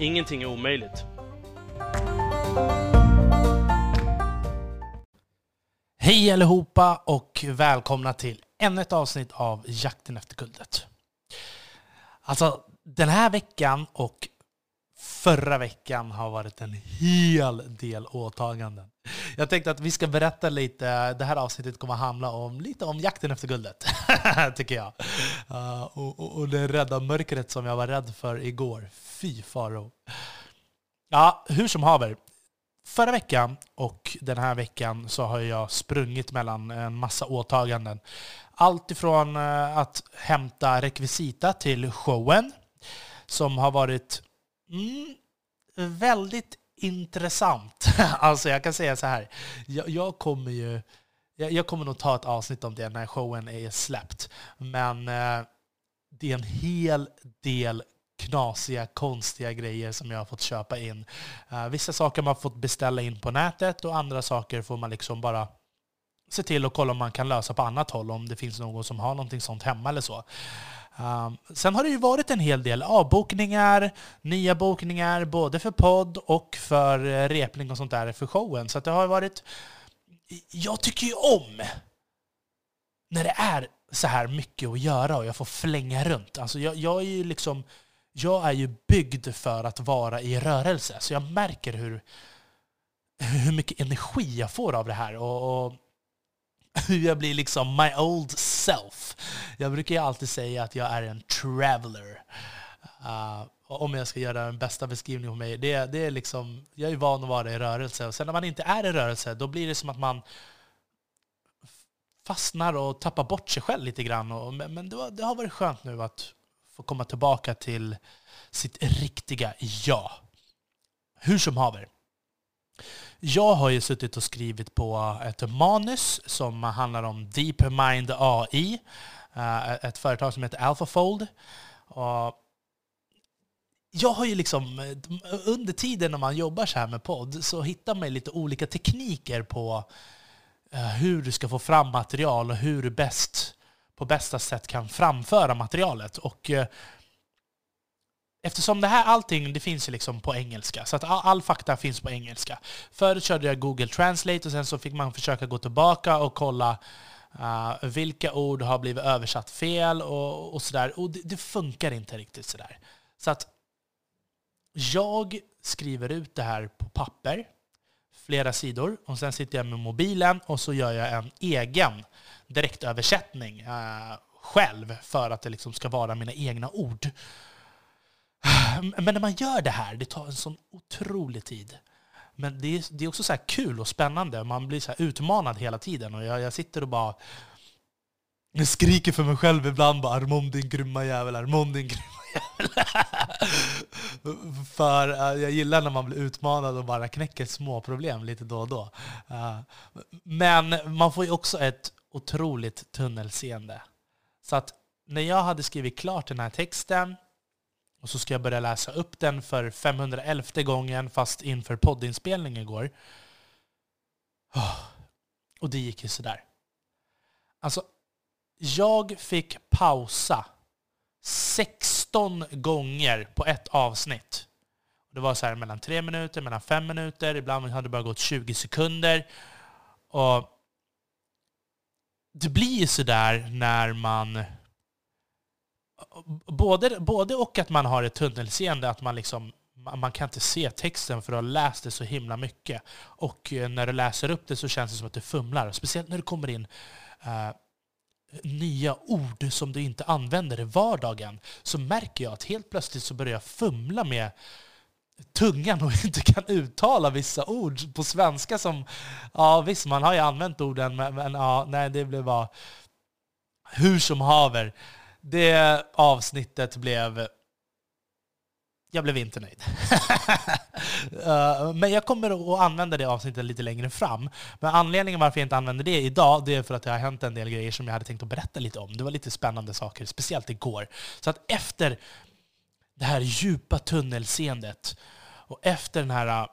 Ingenting är omöjligt. Hej allihopa och välkomna till ännu ett avsnitt av Jakten efter guldet. Alltså, den här veckan och förra veckan har varit en hel del åtaganden. Jag tänkte att vi ska berätta lite, det här avsnittet kommer att handla om lite om jakten efter guldet, tycker jag. Uh, och, och, och det rädda mörkret som jag var rädd för igår. Fy faro. Ja, hur som haver. Förra veckan och den här veckan så har jag sprungit mellan en massa åtaganden. Allt ifrån eh, att hämta rekvisita till showen, som har varit mm, väldigt intressant. Alltså jag kan säga så här, jag, jag kommer ju jag, jag, kommer nog ta ett avsnitt om det när showen är släppt. Men eh, det är en hel del knasiga, konstiga grejer som jag har fått köpa in. Uh, vissa saker man fått beställa in på nätet och andra saker får man liksom bara se till att kolla om man kan lösa på annat håll, om det finns någon som har någonting sånt hemma eller så. Um, sen har det ju varit en hel del avbokningar, nya bokningar, både för podd och för eh, repning och sånt där för showen. Så det har varit... Jag tycker ju om när det är så här mycket att göra och jag får flänga runt. Alltså jag, jag är ju liksom jag är ju byggd för att vara i rörelse. Så jag märker hur, hur mycket energi jag får av det här. Och, och hur jag blir liksom my old self. Jag brukar ju alltid säga att jag är en traveler. Uh, om jag ska göra den bästa beskrivningen på mig. Det, det är liksom, jag är van att vara i rörelse. Och sen när man inte är i rörelse, då blir det som att man fastnar och tappar bort sig själv lite grann. Och, men det, var, det har varit skönt nu att få komma tillbaka till sitt riktiga jag. Hur som haver. Jag har ju suttit och skrivit på ett manus som handlar om DeepMind AI, eh, ett företag som heter AlphaFold. jag har ju liksom, eh, under tiden när man jobbar så här med podd så hittar man lite olika tekniker på eh, hur du ska få fram material och hur du bäst på bästa sätt kan framföra materialet. Och Eftersom det här allting det finns ju liksom på engelska, så att all, all, fakta finns på engelska. Förut körde jag Google Translate och sen så fick man försöka gå tillbaka och kolla uh, vilka ord har blivit översatt fel och, och sådär. Och det, det, funkar inte riktigt sådär. Så att jag skriver ut det här på papper, flera sidor, och sen sitter jag med mobilen och så gör jag en egen direktöversättning uh, själv för att det liksom ska vara mina egna ord. Men när man gör det här, det tar en sån otrolig tid. Men det är, det är också så kul och spännande. Man blir så utmanad hela tiden. Och jag, jag sitter och bara jag skriker för mig själv ibland bara Armond din grymma jävel, Armond din grymma jävel. för uh, jag gillar när man blir utmanad och bara knäcker små problem lite då och då. Uh, men man får ju också ett otroligt tunnelseende. Så att när jag hade skrivit klart den här texten och så ska jag börja läsa upp den för 511 gången fast inför poddinspelning igår. Och det gick ju sådär. Alltså, jag fick pausa 16 gånger på ett avsnitt. Det var så här mellan 3 minuter, mellan 5 minuter, ibland hade det bara gått 20 sekunder. Och det blir ju sådär när man... Både, både och att man har ett tunnelseende, att man liksom man kan inte se texten för att har läst det så himla mycket. Och eh, när du läser upp det så känns det som att du fumlar. Speciellt när det kommer in uh, nya ord som du inte använder i vardagen. Så märker jag att helt plötsligt så börjar jag fumla med tungan och inte kan uttala vissa ord på svenska som, ja visst man har ju använt orden men, men ja, nej det blev bara hur som haver. Det avsnittet blev jag blev inte nöjd. Eh, men jag kommer att använda det avsnittet lite längre fram. Men anledningen varför jag inte använder det idag, det är för att det har hänt en del grejer som jag hade tänkt att berätta lite om. Det var lite spännande saker, speciellt igår. Så att efter det här djupa tunnelseendet och efter den här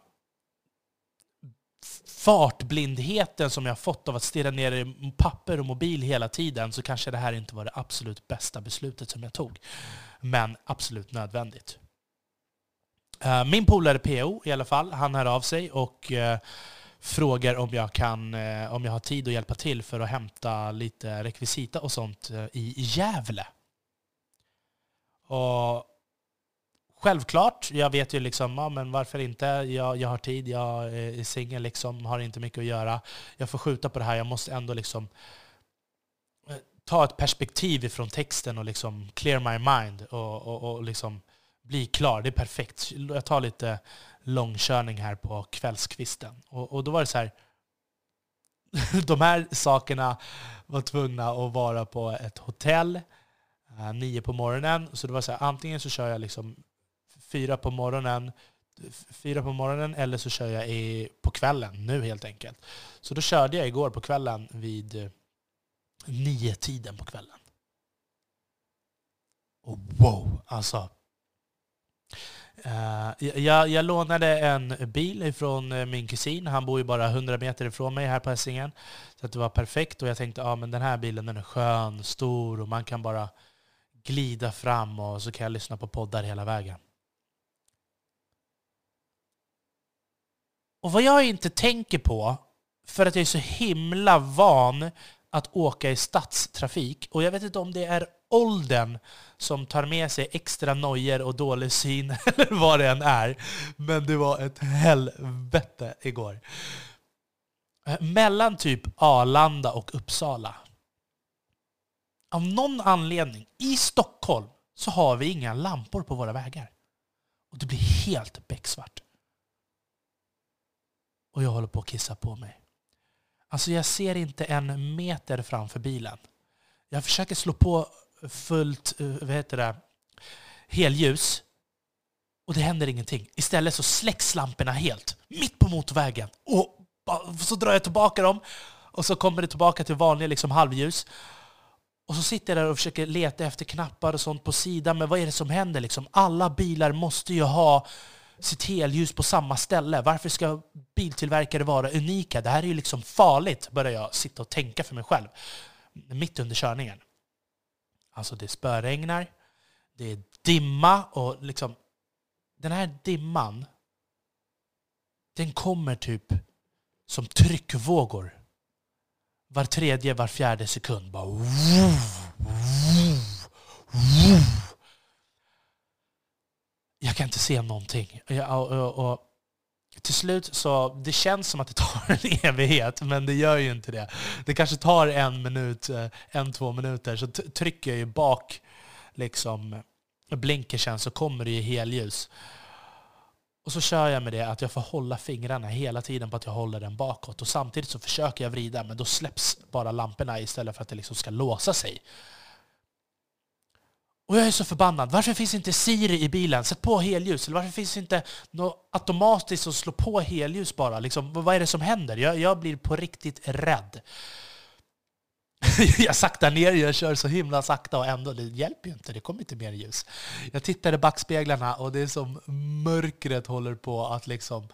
fartblindheten som jag fått av att stirra ner i papper och mobil hela tiden så kanske det här inte var det absolut bästa beslutet som jag tog. Men absolut nödvändigt. Eh, min polare PO i alla fall, han hör av sig och eh, frågar om jag, kan, eh, om jag har tid att hjälpa till för att hämta lite rekvisita och sånt i Gävle. Och Självklart, jag vet ju liksom, ja, men varför inte? Jag, jag har tid, jag eh, är singel, liksom, har inte mycket att göra. Jag får skjuta på det här, jag måste ändå liksom eh, ta ett perspektiv ifrån texten och liksom clear my mind och, och, och liksom bli klar. Det är perfekt. Jag tar lite långkörning här på kvällskvisten. Och, och då var det så här, de här sakerna var tvungna att vara på ett hotell eh, nio på morgonen. Så det var så här, antingen så kör jag liksom fyra på morgonen, fyra på morgonen eller så kör jag i, på kvällen nu helt enkelt. Så då körde jag igår på kvällen vid eh, nio tiden på kvällen. Och wow, alltså Uh, jag, jag, lånade en bil från eh, min kusin. Han bor ju bara 100 meter ifrån mig här på Essingen. Så det var perfekt. Och jag tänkte att ah, den här bilen den är skön, stor och man kan bara glida fram och så kan jag lyssna på poddar hela vägen. Och vad jag inte tänker på, för att jag är så himla van att åka i stadstrafik, och jag vet inte om det är åldern som tar med sig extra nojer och dålig syn, eller vad det än är. Men det var ett helvete igår. Mellan typ Arlanda och Uppsala. Av någon anledning, i Stockholm, så har vi inga lampor på våra vägar. Och det blir helt becksvart. Och jag håller på att kissa på mig. Alltså jag ser inte en meter framför bilen. Jag försöker slå på fullt eh, vad heter det, helljus och det händer ingenting. Istället så släcks lamporna helt, mitt på motorvägen. Och så drar jag tillbaka dem och så kommer det tillbaka till vanliga liksom, halvljus. Och så sitter jag där och försöker leta efter knappar och sånt på sidan. Men vad är det som händer? Liksom? Alla bilar måste ju ha sitt helljus på samma ställe. Varför ska biltillverkare vara unika? Det här är ju liksom farligt, börjar jag sitta och tänka för mig själv. Mitt under körningen. Alltså det spöregnar, det är dimma och liksom den här dimman den kommer typ som tryckvågor. Var tredje, var fjärde sekund. Bara jag kan inte se någonting. Jag, Och, och, och, till slut så, det känns som att det tar en evighet, men det gör ju inte det. Det kanske tar en minut, eh, en, två minuter, så trycker jag ju bak liksom blinkersen så kommer det ju helljus. Och så kör jag med det att jag får hålla fingrarna hela tiden på att jag håller den bakåt. Och samtidigt så försöker jag vrida, men då släpps bara lamporna istället för att det liksom ska låsa sig. Och jag är så förbannad. Varför finns inte Siri i bilen? Sätt på helljus. Eller varför finns inte något automatiskt att slå på helljus bara? Liksom, vad är det som händer? Jag, jag blir på riktigt rädd. jag saktar ner, jag kör så himla sakta och ändå, det hjälper ju inte. Det kommer inte mer ljus. Jag tittar i backspeglarna och det är som mörkret håller på att liksom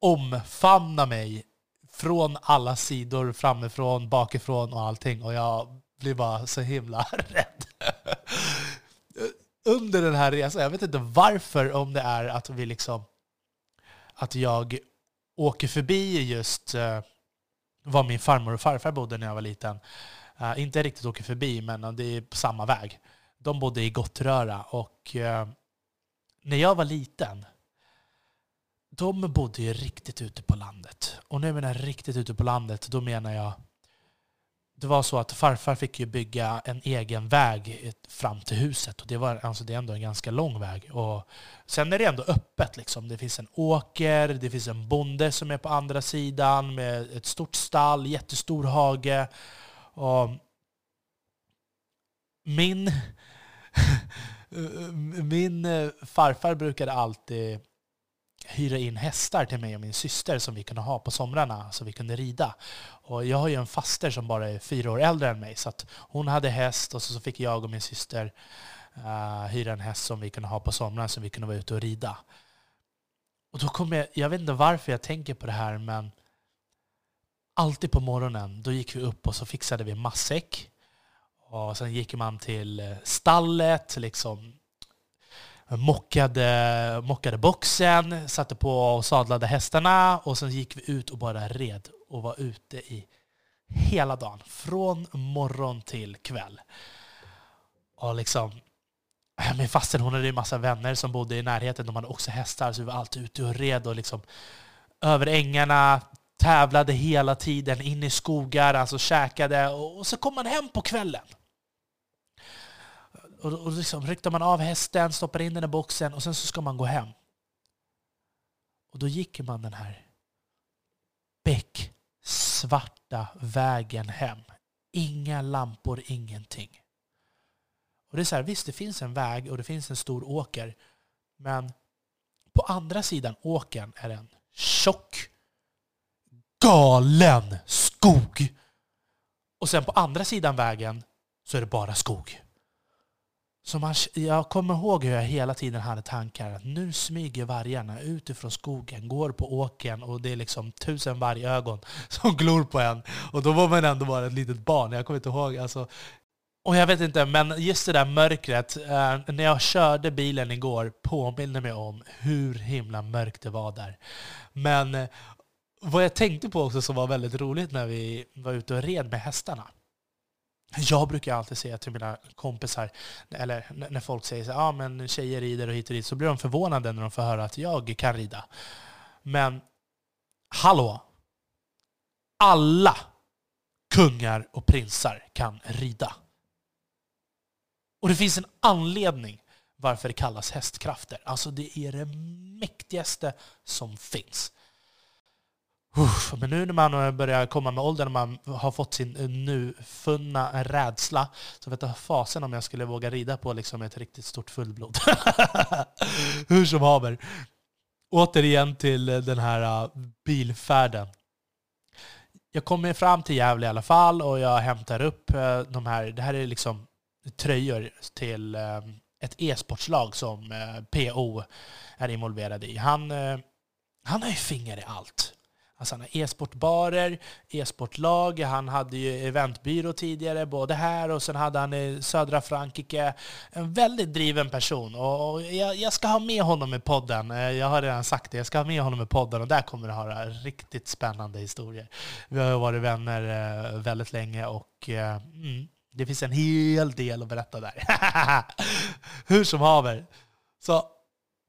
omfamna mig från alla sidor, framifrån, bakifrån och allting. Och jag blir bara så himla rädd. Under den här resan, jag vet inte varför, om det är att vi liksom att jag åker förbi just uh, var min farmor och farfar bodde när jag var liten. Uh, inte riktigt åker förbi, men det är på samma väg. De bodde i Gottröra och uh, när jag var liten, de bodde ju riktigt ute på landet. Och nu menar jag riktigt ute på landet, då menar jag det var så att farfar fick ju bygga en egen väg fram till huset. Och det, var, alltså det är ändå en ganska lång väg. Och sen är det ändå öppet. Liksom. Det finns en åker, det finns en bonde som är på andra sidan med ett stort stall, jättestor hage. Och min, min eh, farfar brukade alltid hyra in hästar till mig och min syster som vi kunde ha på somrarna så vi kunde rida. Och jag har ju en faster som bara är fyra år äldre än mig så att hon hade häst och så fick jag och min syster uh, hyra en häst som vi kunde ha på somrarna så vi kunde vara ute och rida. Och då kommer jag, jag vet inte varför jag tänker på det här men alltid på morgonen då gick vi upp och så fixade vi matsäck. Och sen gick man till eh, stallet, liksom mockade, mockade boxen, satte på och sadlade hästarna och sen gick vi ut och bara red och var ute i hela dagen. Från morgon till kväll. Och liksom, äh, min faster hon hade en massa vänner som bodde i närheten. De hade också hästar så vi var alltid ute och red och liksom över ängarna, tävlade hela tiden, in i skogar, alltså käkade och så kom man hem på kvällen. Och, och liksom ryckte man av hästen, stoppade in den i boxen och sen så ska man gå hem. Och då gick man den här becksvarta vägen hem. Inga lampor, ingenting. Och det är så här, visst det finns en väg och det finns en stor åker. Men på andra sidan åkern är det en tjock, galen skog. Och sen på andra sidan vägen så är det bara skog. Så man, jag kommer ihåg hur jag hela tiden hade tankar att nu smyger vargarna utifrån skogen, går på åken och det är liksom tusen vargögon som glor på en. Och då var man ändå bara ett litet barn. Jag kommer inte ihåg. Alltså, och jag vet inte, men just det där mörkret. Eh, när jag körde bilen igår påminner mig om hur himla mörkt det var där. Men eh, vad jag tänkte på också som var väldigt roligt när vi var ute och red med hästarna jag brukar alltid säga till mina kompisar, eller när folk säger att ah, men tjejer rider och hit och dit, så blir de förvånade när de får höra att jag kan rida. Men hallå! Alla kungar och prinsar kan rida. Och det finns en anledning varför det kallas hästkrafter. Alltså det är det mäktigaste som finns. Uff, men nu när man eh, börjar komma med åldern och man har fått sin eh, nufunna rädsla så vet jag fasen om jag skulle våga rida på liksom ett riktigt stort fullblod. Hur som haver. Återigen till eh, den här bilfärden. Jag kommer fram till Gävle i alla fall och jag hämtar upp de här, det här är liksom tröjor till ett e-sportslag som PO är involverad i. Han, han har ju finger i allt. Alltså han har e-sportbarer, e-sportlag, han hade ju eventbyrå tidigare, både här och sen hade han i södra Frankrike. En väldigt driven person och jag, jag, ska ha med honom i podden. Eh, jag har redan sagt det, jag ska ha med honom i podden och där kommer du höra riktigt spännande historier. Vi har varit vänner eh, väldigt länge och eh, mm, det finns en hel del att berätta där. Hur som haver. Så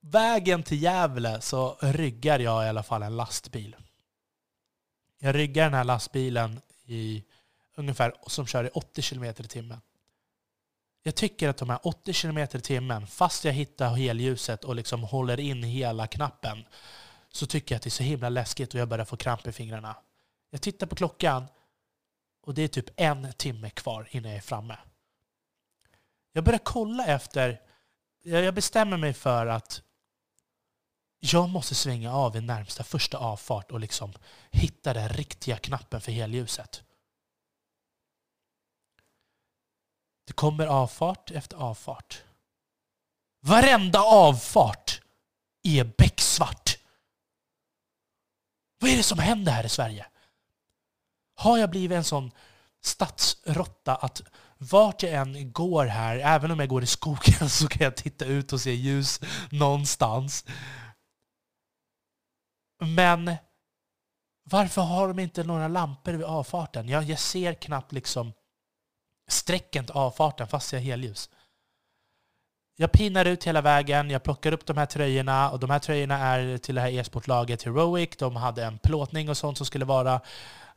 vägen till Gävle så ryggar jag i alla fall en lastbil. Jag ryggar den här lastbilen i ungefär som kör i 80 km i timmen. Jag tycker att de här 80 km i timmen, fast jag hittar helljuset och liksom håller in hela knappen, så tycker jag att det är så himla läskigt och jag börjar få kramp i fingrarna. Jag tittar på klockan och det är typ en timme kvar innan jag är framme. Jag börjar kolla efter... Jag bestämmer mig för att jag måste svänga av i närmsta första avfart och liksom hitta den riktiga knappen för helljuset. Det kommer avfart efter avfart. Varenda avfart är becksvart. Vad är det som händer här i Sverige? Har jag blivit en sån stadsrotta att vart jag än går här, även om jag går i skogen, så kan jag titta ut och se ljus någonstans. Men varför har de inte några lampor vid avfarten? Jag, jag ser knappt liksom strecken till avfarten fast jag har helljus. Jag pinar ut hela vägen, jag plockar upp de här tröjorna och de här tröjorna är till det här e-sportlaget Heroic. De hade en plåtning och sånt som skulle vara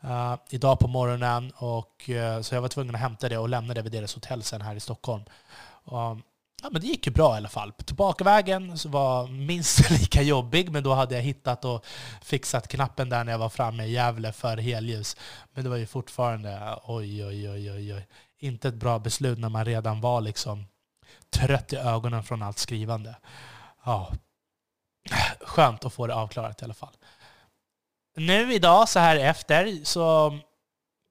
uh, idag på morgonen. Och, uh, så jag var tvungen att hämta det och lämna det vid deras hotell sen här i Stockholm. Um, ja, men det gick ju bra i alla fall. Tillbakavägen var minst lika jobbig, men då hade jag hittat och fixat knappen där när jag var framme i Gävle för helljus. Men det var ju fortfarande oj, oj, oj, oj, oj. Inte ett bra beslut när man redan var liksom trött i ögonen från allt skrivande. Ja. Skönt att få det avklarat i alla fall. Nu idag, så här efter, så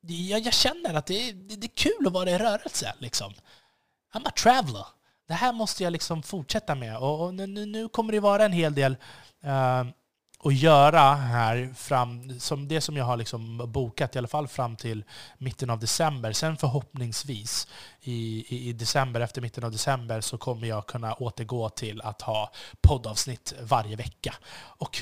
jag, jag känner att det är, det är kul att vara i rörelse. Liksom. I'm a traveler. Det här måste jag liksom fortsätta med. Och, och nu, nu, kommer det vara en hel del eh, att göra här, fram, som det som jag har liksom bokat i alla fall fram till mitten av december. Sen förhoppningsvis i, i, i, december, efter mitten av december, så kommer jag kunna återgå till att ha poddavsnitt varje vecka. Och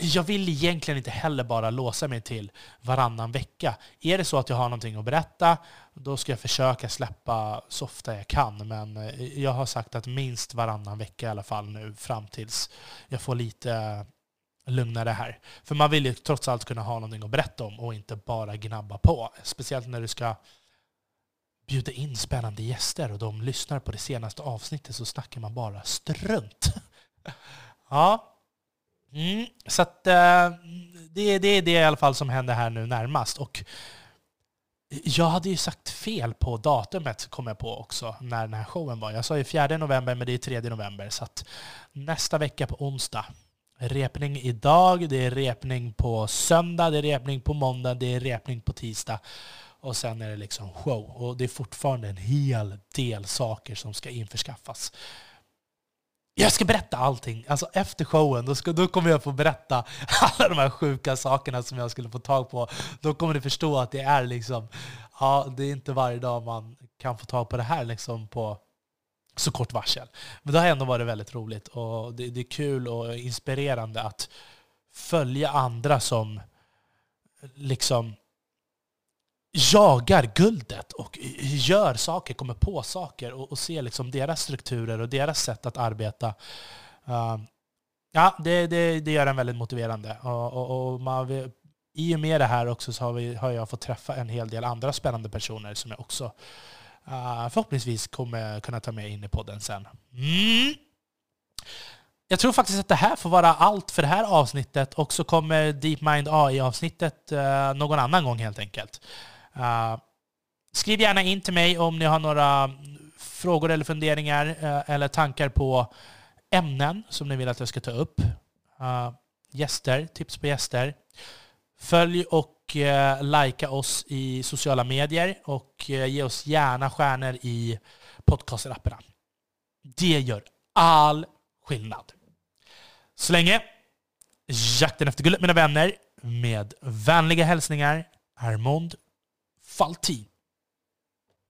jag vill egentligen inte heller bara låsa mig till varannan vecka. Är det så att jag har någonting att berätta, då ska jag försöka släppa så ofta jag kan. Men eh, jag har sagt att minst varannan vecka i alla fall nu fram tills jag får lite lugnare här. För man vill ju trots allt kunna ha någonting att berätta om och inte bara gnabba på. Speciellt när du ska bjuda in spännande gäster och de lyssnar på det senaste avsnittet så snackar man bara strunt. Ja, Mm, så att, eh, det, det är det i alla fall som händer här nu närmast. Och jag hade ju sagt fel på datumet, kom jag på också, när den här showen var. Jag sa ju 4 november, men det är 3 november. Så att nästa vecka på onsdag. Repning idag, det är repning på söndag, det är repning på måndag, det är repning på tisdag. Och sen är det liksom show. Och det är fortfarande en hel del saker som ska införskaffas. Jag ska berätta allting. Alltså efter showen, då, ska, då kommer jag få berätta alla de här sjuka sakerna som jag skulle få tag på. Då kommer ni förstå att det är liksom, ja, det är inte varje dag man kan få tag på det här liksom på så kort varsel. Men det har ändå varit väldigt roligt och det, det är kul och inspirerande att följa andra som liksom jagar guldet och gör saker, kommer på saker och, och ser liksom deras strukturer och deras sätt att arbeta. Uh, ja, det, det, det gör en väldigt motiverande. Och, och, och man, I och med det här också så har, vi, har jag fått träffa en hel del andra spännande personer som jag också uh, förhoppningsvis kommer kunna ta med in i podden sen. Mm. Jag tror faktiskt att det här får vara allt för det här avsnittet och så kommer DeepMind AI-avsnittet eh, någon annan gång helt enkelt. Uh, skriv gärna in till mig om ni har några frågor eller funderingar uh, eller tankar på ämnen som ni vill att jag ska ta upp. Uh, gäster, tips på gäster. Följ och uh, likea oss i sociala medier och uh, ge oss gärna stjärnor i podcastapparna. Det gör all skillnad. Så länge, jakten efter guldet mina vänner, med vänliga hälsningar, Armond Faltin.